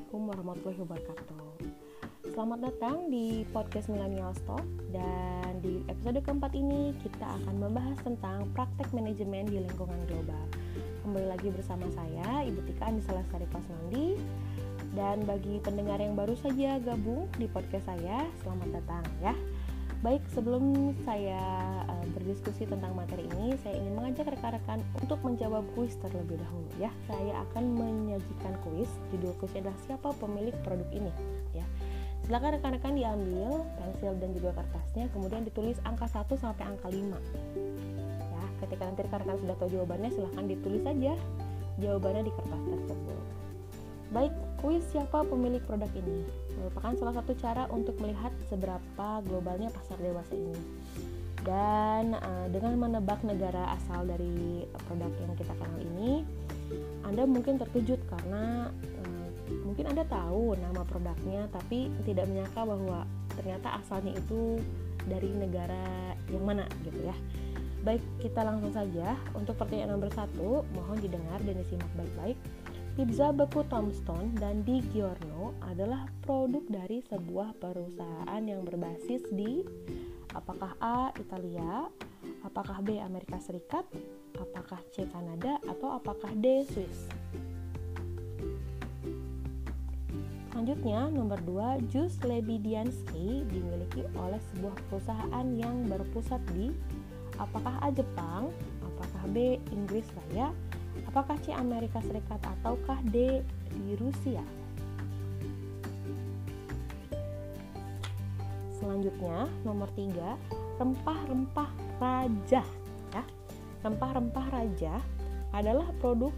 Assalamualaikum warahmatullahi wabarakatuh. Selamat datang di podcast Millennial Talk Dan di episode keempat ini kita akan membahas tentang praktek manajemen di lingkungan global. Kembali lagi bersama saya, Ibu Tika Anissa Lestari Pasmandi Dan bagi pendengar yang baru saja gabung di podcast saya, selamat datang ya Baik, sebelum saya uh, berdiskusi tentang materi ini, saya ingin mengajak rekan-rekan untuk menjawab kuis terlebih dahulu ya. Saya akan menyajikan kuis, judul kuisnya adalah siapa pemilik produk ini ya. Silakan rekan-rekan diambil pensil dan juga kertasnya, kemudian ditulis angka 1 sampai angka 5. Ya, ketika nanti rekan-rekan sudah tahu jawabannya, silahkan ditulis saja jawabannya di kertas tersebut. Baik, kuis siapa pemilik produk ini merupakan salah satu cara untuk melihat seberapa globalnya pasar dewasa ini. Dan uh, dengan menebak negara asal dari produk yang kita kenal ini, Anda mungkin terkejut karena uh, mungkin Anda tahu nama produknya tapi tidak menyangka bahwa ternyata asalnya itu dari negara yang mana gitu ya. Baik, kita langsung saja untuk pertanyaan nomor satu, mohon didengar dan disimak baik-baik. Pizza beku Tombstone dan Di Giorno adalah produk dari sebuah perusahaan yang berbasis di apakah A. Italia, apakah B. Amerika Serikat, apakah C. Kanada, atau apakah D. Swiss. Selanjutnya, nomor 2, Jus Lebidiansky dimiliki oleh sebuah perusahaan yang berpusat di apakah A. Jepang, apakah B. Inggris Raya, Apakah C Amerika Serikat ataukah D di Rusia? Selanjutnya, nomor 3, rempah-rempah raja. Ya. Rempah-rempah raja adalah produk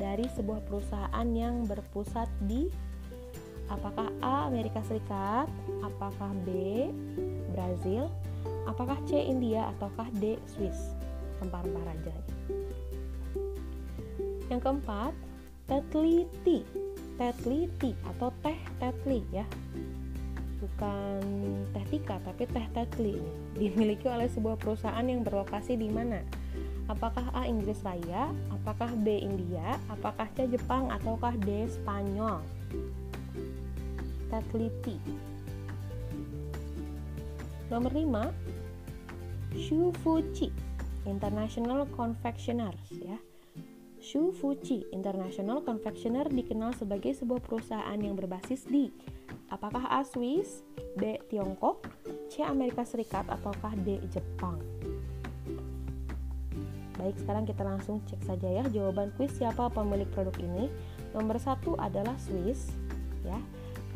dari sebuah perusahaan yang berpusat di apakah A Amerika Serikat, apakah B Brazil, apakah C India ataukah D Swiss. Rempah-rempah raja. Yang keempat, tetli tea. Tetli tea atau teh tetli ya. Bukan teh tika tapi teh tetli dimiliki oleh sebuah perusahaan yang berlokasi di mana? Apakah A Inggris Raya, apakah B India, apakah C Jepang ataukah D Spanyol? Tetli tea. Nomor 5, Shu Fuji International Confectioners ya Shu Fuji International Confectioner dikenal sebagai sebuah perusahaan yang berbasis di apakah A Swiss, B Tiongkok, C Amerika Serikat ataukah D Jepang. Baik, sekarang kita langsung cek saja ya jawaban kuis siapa pemilik produk ini. Nomor satu adalah Swiss, ya,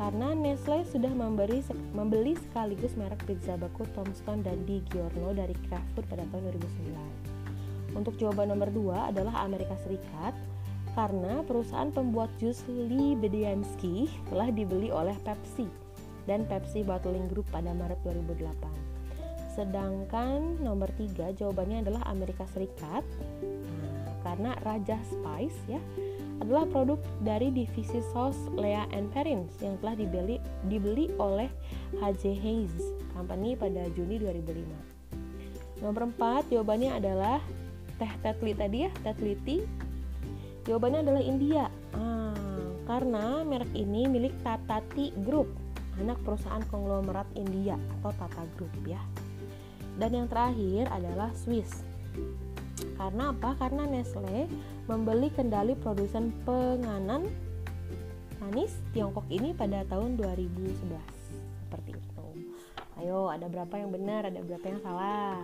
karena Nestle sudah memberi membeli sekaligus merek pizza baku Tombstone dan Di Giorno dari Kraft pada tahun 2009. Untuk jawaban nomor 2 adalah Amerika Serikat karena perusahaan pembuat jus Lee Bediansky telah dibeli oleh Pepsi dan Pepsi Bottling Group pada Maret 2008. Sedangkan nomor 3 jawabannya adalah Amerika Serikat karena Raja Spice ya adalah produk dari divisi saus Lea and Perrins yang telah dibeli, dibeli oleh H.J. Hayes Company pada Juni 2005. Nomor 4 jawabannya adalah teh tetli tadi ya tetliti jawabannya adalah India ah, karena merek ini milik Tatati Group anak perusahaan konglomerat India atau Tata Group ya dan yang terakhir adalah Swiss karena apa? Karena Nestle membeli kendali produsen penganan manis Tiongkok ini pada tahun 2011 seperti itu. Ayo, ada berapa yang benar, ada berapa yang salah.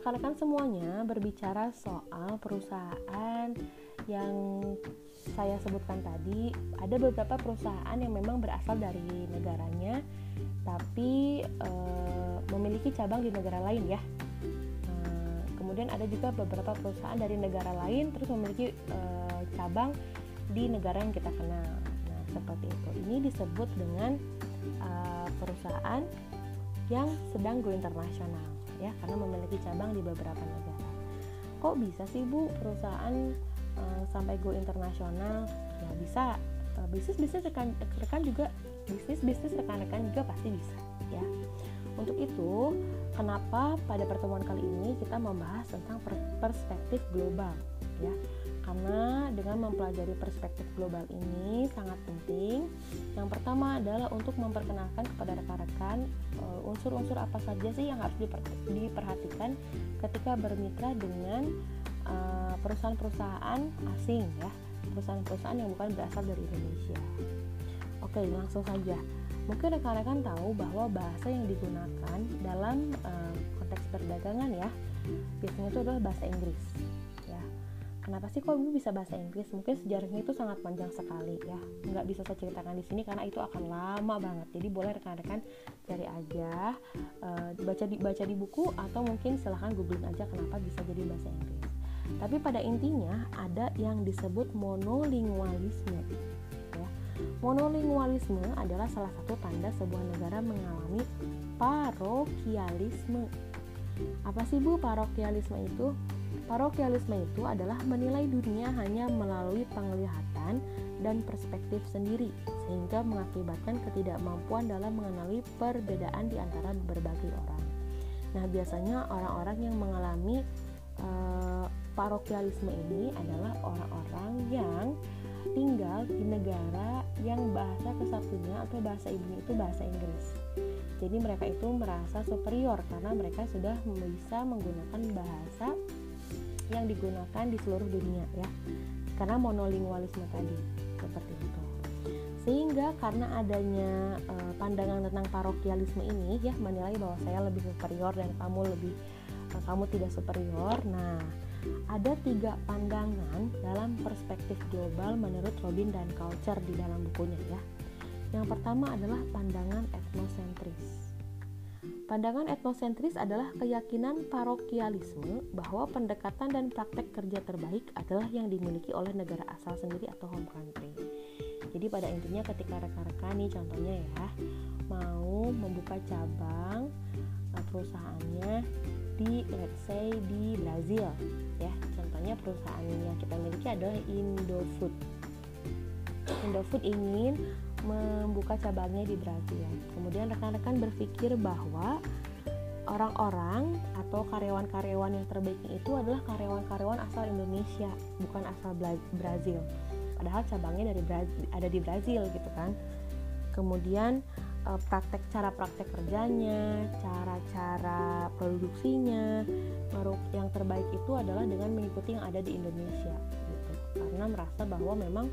Rekan-rekan semuanya berbicara soal perusahaan yang saya sebutkan tadi. Ada beberapa perusahaan yang memang berasal dari negaranya tapi e, memiliki cabang di negara lain ya. E, kemudian ada juga beberapa perusahaan dari negara lain terus memiliki e, cabang di negara yang kita kenal. Nah seperti itu. Ini disebut dengan e, perusahaan yang sedang go internasional ya karena memiliki cabang di beberapa negara. Kok bisa sih Bu perusahaan uh, sampai go internasional? Ya bisa. Uh, bisnis bisnis rekan rekan juga bisnis bisnis rekan-rekan juga pasti bisa ya. Untuk itu, kenapa pada pertemuan kali ini kita membahas tentang perspektif global ya. Karena dengan mempelajari perspektif global ini sangat penting. Yang pertama adalah untuk memperkenalkan kepada rekan-rekan uh, unsur-unsur apa saja sih yang harus diperhatikan ketika bermitra dengan uh, perusahaan-perusahaan asing ya, perusahaan-perusahaan yang bukan berasal dari Indonesia. Oke, langsung saja. Mungkin rekan-rekan tahu bahwa bahasa yang digunakan dalam uh, konteks perdagangan ya, biasanya itu adalah bahasa Inggris kenapa sih kok ibu bisa bahasa Inggris? Mungkin sejarahnya itu sangat panjang sekali ya. Nggak bisa saya ceritakan di sini karena itu akan lama banget. Jadi boleh rekan-rekan cari aja uh, baca di baca di buku atau mungkin silahkan googling aja kenapa bisa jadi bahasa Inggris. Tapi pada intinya ada yang disebut monolingualisme ya. Monolingualisme adalah salah satu tanda sebuah negara mengalami parokialisme. Apa sih bu parokialisme itu Parokialisme itu adalah menilai dunia hanya melalui penglihatan dan perspektif sendiri, sehingga mengakibatkan ketidakmampuan dalam mengenali perbedaan di antara berbagai orang. Nah, biasanya orang-orang yang mengalami uh, parokialisme ini adalah orang-orang yang tinggal di negara yang bahasa kesatunya atau bahasa ibunya itu bahasa Inggris. Jadi mereka itu merasa superior karena mereka sudah bisa menggunakan bahasa yang digunakan di seluruh dunia ya. Karena monolingualisme tadi seperti itu. Sehingga karena adanya e, pandangan tentang parokialisme ini ya menilai bahwa saya lebih superior dan kamu lebih e, kamu tidak superior. Nah ada tiga pandangan dalam perspektif global menurut Robin dan Culture di dalam bukunya ya. Yang pertama adalah pandangan etnosentris Pandangan etnosentris adalah keyakinan parokialisme bahwa pendekatan dan praktek kerja terbaik adalah yang dimiliki oleh negara asal sendiri atau home country. Jadi pada intinya ketika rekan-rekan nih contohnya ya mau membuka cabang eh, perusahaannya di let's say di Brazil ya contohnya perusahaan yang kita miliki adalah Indofood Indofood ingin membuka cabangnya di Brazil. Kemudian rekan-rekan berpikir bahwa orang-orang atau karyawan-karyawan yang terbaiknya itu adalah karyawan-karyawan asal Indonesia, bukan asal Brazil. Padahal cabangnya dari Brazil, ada di Brazil gitu kan. Kemudian eh, praktek cara praktek kerjanya, cara-cara produksinya, yang terbaik itu adalah dengan mengikuti yang ada di Indonesia gitu. Karena merasa bahwa memang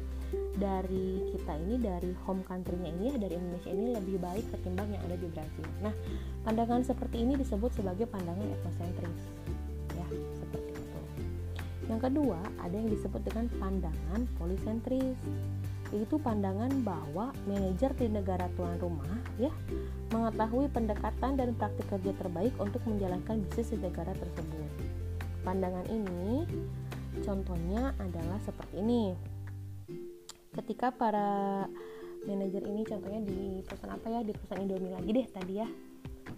dari kita ini dari home country-nya ini dari Indonesia ini lebih baik ketimbang yang ada di Brazil. Nah, pandangan seperti ini disebut sebagai pandangan etnosentris. Ya, seperti itu. Yang kedua, ada yang disebut dengan pandangan polisentris. Itu pandangan bahwa manajer di negara tuan rumah ya mengetahui pendekatan dan praktik kerja terbaik untuk menjalankan bisnis di negara tersebut. Pandangan ini contohnya adalah seperti ini ketika para manajer ini contohnya di perusahaan apa ya di perusahaan Indomie lagi deh tadi ya.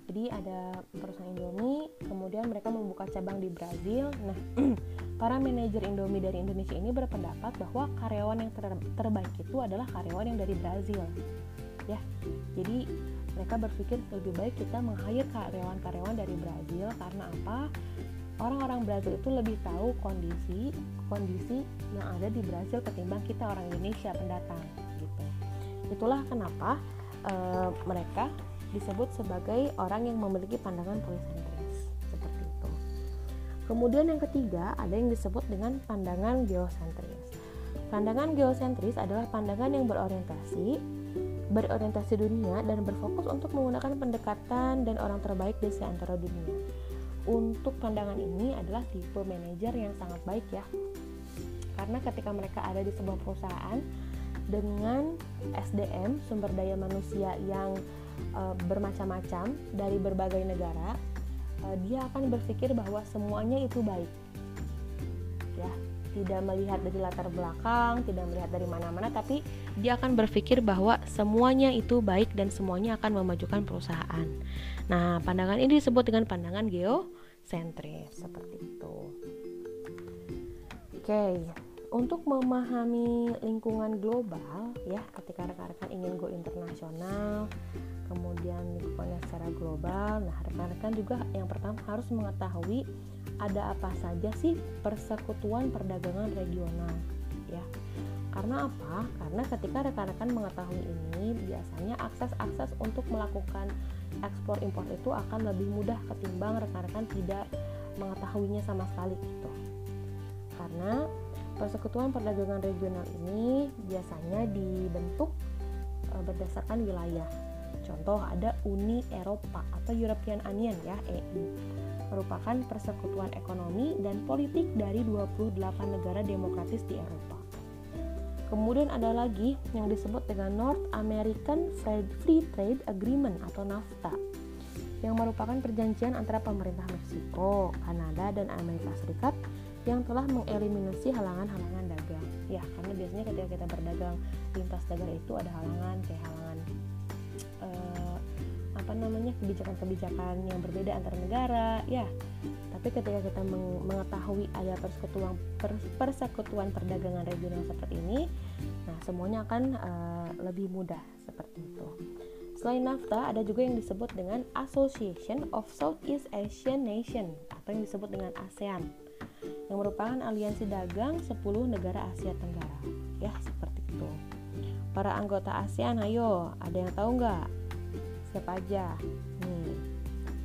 Jadi ada perusahaan Indomie kemudian mereka membuka cabang di Brazil. Nah para manajer Indomie dari Indonesia ini berpendapat bahwa karyawan yang ter terbaik itu adalah karyawan yang dari Brazil ya. Jadi mereka berpikir lebih baik kita meng-hire karyawan-karyawan dari Brazil karena apa orang-orang Brazil itu lebih tahu kondisi kondisi yang ada di Brazil ketimbang kita orang Indonesia pendatang gitu. Itulah kenapa e, mereka disebut sebagai orang yang memiliki pandangan polisentris seperti itu. Kemudian yang ketiga ada yang disebut dengan pandangan geosentris. Pandangan geosentris adalah pandangan yang berorientasi berorientasi dunia dan berfokus untuk menggunakan pendekatan dan orang terbaik di seantero dunia untuk pandangan ini adalah tipe manajer yang sangat baik ya. Karena ketika mereka ada di sebuah perusahaan dengan SDM sumber daya manusia yang e, bermacam-macam dari berbagai negara e, dia akan berpikir bahwa semuanya itu baik. Ya tidak melihat dari latar belakang, tidak melihat dari mana-mana, tapi dia akan berpikir bahwa semuanya itu baik dan semuanya akan memajukan perusahaan. Nah, pandangan ini disebut dengan pandangan geosentris seperti itu. Oke, untuk memahami lingkungan global ya, ketika rekan-rekan ingin go internasional, kemudian lingkungannya secara global, nah rekan-rekan juga yang pertama harus mengetahui ada apa saja sih persekutuan perdagangan regional ya karena apa? Karena ketika rekan-rekan mengetahui ini, biasanya akses-akses untuk melakukan ekspor impor itu akan lebih mudah ketimbang rekan-rekan tidak mengetahuinya sama sekali gitu. Karena persekutuan perdagangan regional ini biasanya dibentuk e, berdasarkan wilayah. Contoh ada Uni Eropa atau European Union ya, EU merupakan persekutuan ekonomi dan politik dari 28 negara demokratis di Eropa. Kemudian ada lagi yang disebut dengan North American Free Trade Agreement atau NAFTA yang merupakan perjanjian antara pemerintah Meksiko, Kanada, dan Amerika Serikat yang telah mengeliminasi halangan-halangan dagang. Ya, karena biasanya ketika kita berdagang lintas negara itu ada halangan kayak halangan apa namanya kebijakan-kebijakan yang berbeda antar negara, ya tapi ketika kita mengetahui ada persekutuan persekutuan perdagangan regional seperti ini, nah semuanya akan uh, lebih mudah seperti itu. Selain NAFTA, ada juga yang disebut dengan Association of Southeast Asian Nation atau yang disebut dengan ASEAN yang merupakan aliansi dagang 10 negara Asia Tenggara. Ya, seperti itu. Para anggota ASEAN, ayo, ada yang tahu nggak? Siapa aja? Nih,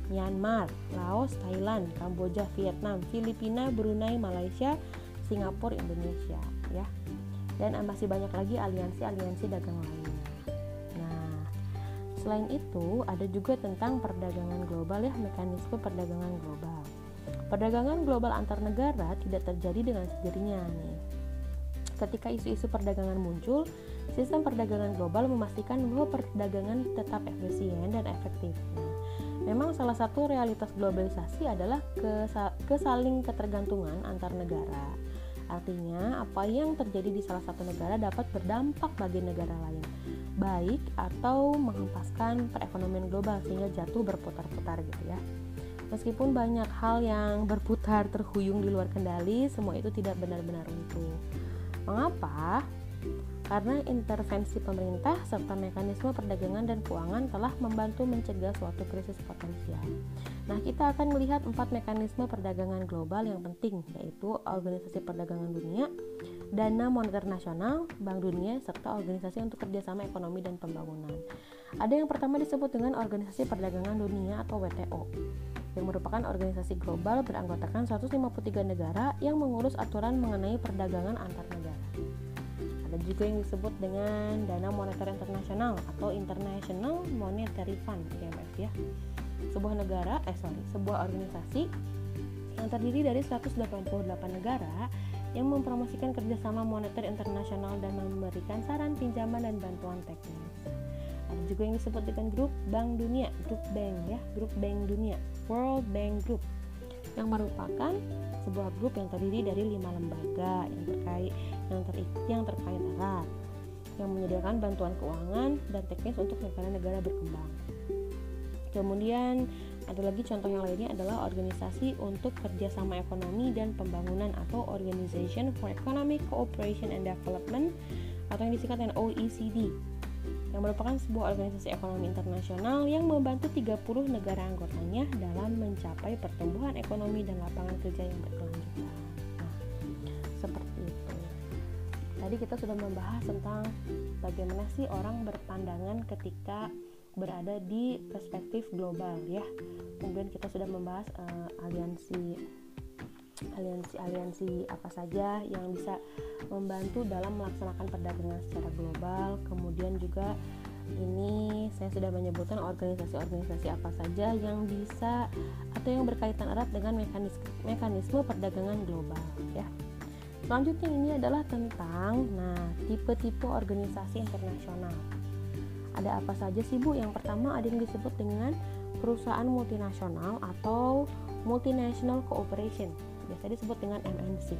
Myanmar, Laos, Thailand, Kamboja, Vietnam, Filipina, Brunei, Malaysia, Singapura, Indonesia ya. Dan masih banyak lagi aliansi-aliansi dagang lainnya. Nah, selain itu ada juga tentang perdagangan global ya, mekanisme perdagangan global. Perdagangan global antar negara tidak terjadi dengan sendirinya nih. Ketika isu-isu perdagangan muncul, sistem perdagangan global memastikan bahwa perdagangan tetap efisien dan efektif. Memang salah satu realitas globalisasi adalah kesaling ketergantungan antar negara. Artinya, apa yang terjadi di salah satu negara dapat berdampak bagi negara lain, baik atau menghempaskan perekonomian global sehingga jatuh berputar-putar gitu ya. Meskipun banyak hal yang berputar terhuyung di luar kendali, semua itu tidak benar-benar untung. Mengapa? Karena intervensi pemerintah serta mekanisme perdagangan dan keuangan telah membantu mencegah suatu krisis potensial. Nah, kita akan melihat empat mekanisme perdagangan global yang penting, yaitu Organisasi Perdagangan Dunia, Dana Moneter Nasional, Bank Dunia, serta Organisasi untuk Kerjasama Ekonomi dan Pembangunan. Ada yang pertama disebut dengan Organisasi Perdagangan Dunia atau WTO yang merupakan organisasi global beranggotakan 153 negara yang mengurus aturan mengenai perdagangan antar negara. Ada juga yang disebut dengan Dana Moneter Internasional atau International Monetary Fund IMF ya. Sebuah negara, eh sorry, sebuah organisasi yang terdiri dari 188 negara yang mempromosikan kerjasama moneter internasional dan memberikan saran pinjaman dan bantuan teknis. Ada juga yang disebut dengan grup Bank Dunia, grup Bank ya, grup Bank Dunia, World Bank Group yang merupakan sebuah grup yang terdiri dari lima lembaga yang terkait yang, ter, yang terkait erat yang menyediakan bantuan keuangan dan teknis untuk negara-negara berkembang. Kemudian ada lagi contoh yang lainnya adalah organisasi untuk kerjasama ekonomi dan pembangunan atau Organization for Economic Cooperation and Development atau yang disingkat dengan OECD yang merupakan sebuah organisasi ekonomi internasional yang membantu 30 negara anggotanya dalam mencapai pertumbuhan ekonomi dan lapangan kerja yang berkelanjutan. Nah, seperti itu. Tadi kita sudah membahas tentang bagaimana sih orang berpandangan ketika berada di perspektif global ya. Kemudian kita sudah membahas uh, aliansi aliansi-aliansi apa saja yang bisa membantu dalam melaksanakan perdagangan secara global. Kemudian juga ini saya sudah menyebutkan organisasi-organisasi apa saja yang bisa atau yang berkaitan erat dengan mekanisme, mekanisme perdagangan global ya. Selanjutnya ini adalah tentang nah tipe-tipe organisasi internasional. Ada apa saja sih Bu? Yang pertama ada yang disebut dengan perusahaan multinasional atau multinational cooperation biasa disebut dengan MNC.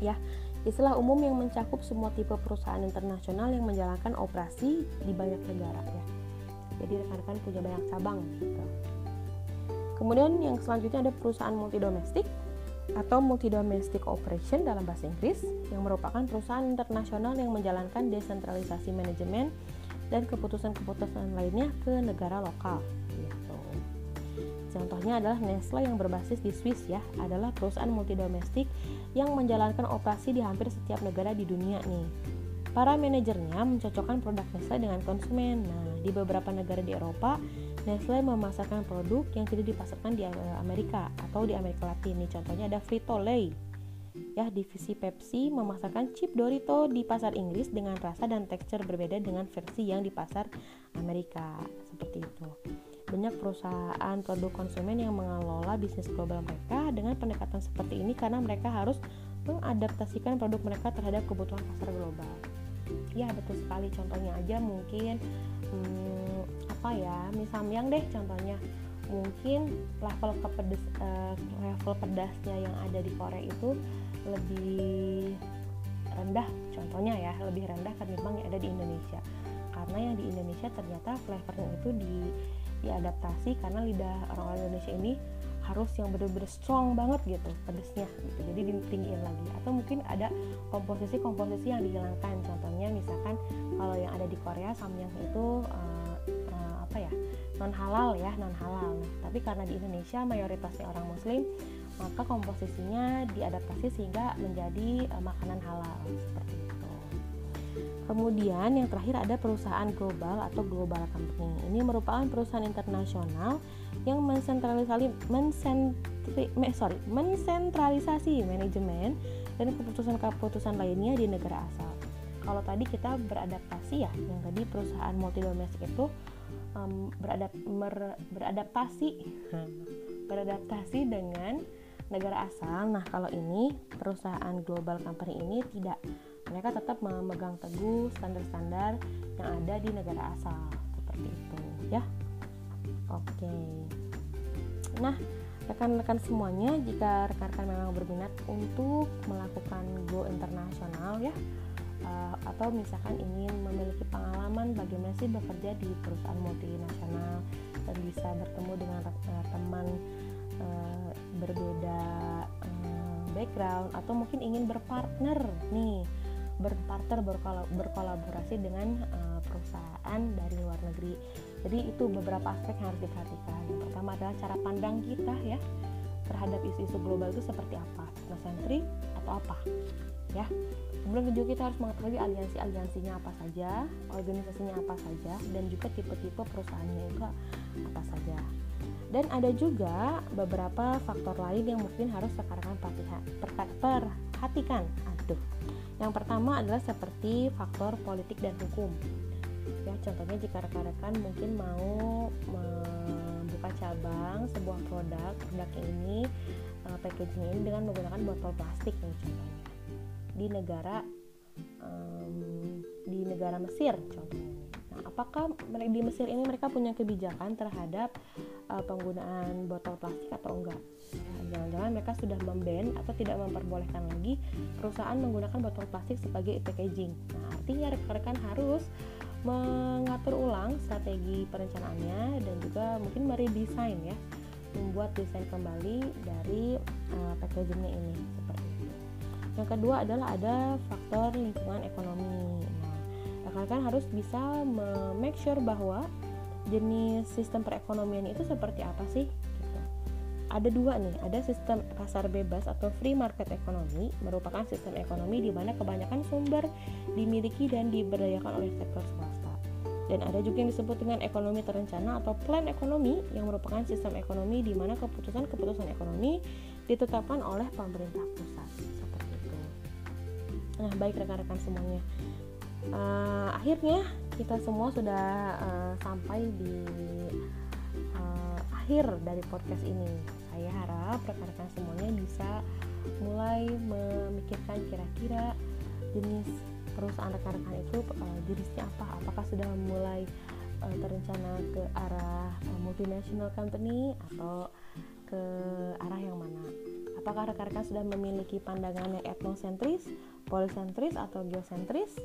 Ya, istilah umum yang mencakup semua tipe perusahaan internasional yang menjalankan operasi di banyak negara ya. Jadi rekan-rekan punya banyak cabang gitu. Kemudian yang selanjutnya ada perusahaan multidomestik atau multidomestic operation dalam bahasa Inggris yang merupakan perusahaan internasional yang menjalankan desentralisasi manajemen dan keputusan-keputusan lainnya ke negara lokal. Contohnya adalah Nestle yang berbasis di Swiss ya, adalah perusahaan multidomestik yang menjalankan operasi di hampir setiap negara di dunia nih. Para manajernya mencocokkan produk Nestle dengan konsumen. Nah, di beberapa negara di Eropa, Nestle memasarkan produk yang tidak dipasarkan di Amerika atau di Amerika Latin. Nih, contohnya ada Frito-Lay. Ya, divisi Pepsi memasarkan chip Dorito di pasar Inggris dengan rasa dan tekstur berbeda dengan versi yang di pasar Amerika. Seperti itu. Banyak perusahaan produk konsumen yang mengelola bisnis global mereka dengan pendekatan seperti ini karena mereka harus mengadaptasikan produk mereka terhadap kebutuhan pasar global. Ya betul sekali. Contohnya aja mungkin hmm, apa ya mie samyang deh contohnya. Mungkin level kepedes uh, level pedasnya yang ada di Korea itu lebih rendah contohnya ya lebih rendah ketimbang yang ada di Indonesia. Karena yang di Indonesia ternyata flavornya itu di diadaptasi karena lidah orang-orang Indonesia ini harus yang benar-benar strong banget gitu pedesnya gitu. Jadi ditinggiin lagi. Atau mungkin ada komposisi-komposisi yang dihilangkan. Contohnya misalkan kalau yang ada di Korea samyang itu uh, uh, apa ya non halal ya non halal nah, tapi karena di Indonesia mayoritasnya orang muslim maka komposisinya diadaptasi sehingga menjadi uh, makanan halal seperti itu Kemudian yang terakhir ada perusahaan global atau global company. Ini merupakan perusahaan internasional yang mensentralisasi mensentri, sorry, mensentralisasi manajemen dan keputusan-keputusan lainnya di negara asal. Kalau tadi kita beradaptasi ya, yang tadi perusahaan multidomestik itu um, beradap, mer, beradaptasi beradaptasi dengan negara asal. Nah, kalau ini perusahaan global company ini tidak mereka tetap memegang teguh standar-standar yang ada di negara asal seperti itu ya. Oke. Nah rekan-rekan semuanya jika rekan-rekan memang berminat untuk melakukan go internasional ya uh, atau misalkan ingin memiliki pengalaman bagaimana sih bekerja di perusahaan multinasional dan bisa bertemu dengan uh, teman uh, berbeda background atau mungkin ingin berpartner nih berpartner berkolaborasi dengan uh, perusahaan dari luar negeri. Jadi itu beberapa aspek yang harus diperhatikan. Yang pertama adalah cara pandang kita ya terhadap isu-isu global itu seperti apa, etnosentrik atau apa, ya. Kemudian juga kita harus mengetahui aliansi-aliansinya apa saja, organisasinya apa saja, dan juga tipe-tipe perusahaannya itu apa saja. Dan ada juga beberapa faktor lain yang mungkin harus rekan-rekan perhatikan. Aduh, yang pertama adalah seperti faktor politik dan hukum. Ya, contohnya jika rekan-rekan mungkin mau membuka cabang sebuah produk, produknya ini uh, packaging ini dengan menggunakan botol plastik nih contohnya. Di negara um, di negara Mesir contohnya. Nah, apakah di Mesir ini mereka punya kebijakan terhadap uh, penggunaan botol plastik atau enggak? jangan-jangan mereka sudah memban atau tidak memperbolehkan lagi perusahaan menggunakan botol plastik sebagai packaging. Nah, artinya rekan-rekan harus mengatur ulang strategi perencanaannya dan juga mungkin meredesain ya, membuat desain kembali dari uh, packagingnya ini seperti itu. Yang kedua adalah ada faktor lingkungan ekonomi. Rekan-rekan harus bisa make sure bahwa jenis sistem perekonomian itu seperti apa sih ada dua nih, ada sistem pasar bebas atau free market economy, merupakan sistem ekonomi di mana kebanyakan sumber dimiliki dan diberdayakan oleh sektor swasta. Dan ada juga yang disebut dengan ekonomi terencana atau plan ekonomi yang merupakan sistem ekonomi di mana keputusan-keputusan ekonomi ditetapkan oleh pemerintah pusat. Seperti itu. Nah, baik rekan-rekan semuanya. Uh, akhirnya kita semua sudah uh, sampai di uh, akhir dari podcast ini. Saya harap rekan-rekan semuanya bisa mulai memikirkan kira-kira jenis perusahaan rekan-rekan itu uh, jenisnya apa? Apakah sudah mulai uh, terencana ke arah uh, multinational company atau ke arah yang mana? Apakah rekan-rekan sudah memiliki pandangan yang etnosentris, polisentris atau geosentris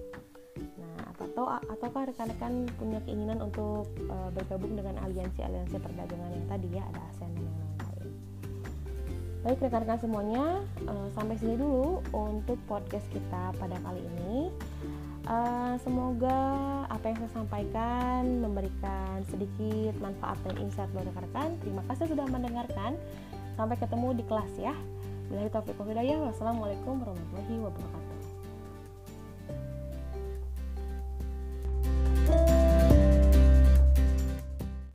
atau ataukah rekan-rekan punya keinginan untuk uh, bergabung dengan aliansi-aliansi perdagangan yang tadi ya ada ASEAN dan yang Baik rekan-rekan semuanya, uh, sampai sini dulu untuk podcast kita pada kali ini. Uh, semoga apa yang saya sampaikan memberikan sedikit manfaat dan insight buat rekan-rekan. Terima kasih sudah mendengarkan. Sampai ketemu di kelas ya. Bila hidayah. Wassalamualaikum warahmatullahi wabarakatuh.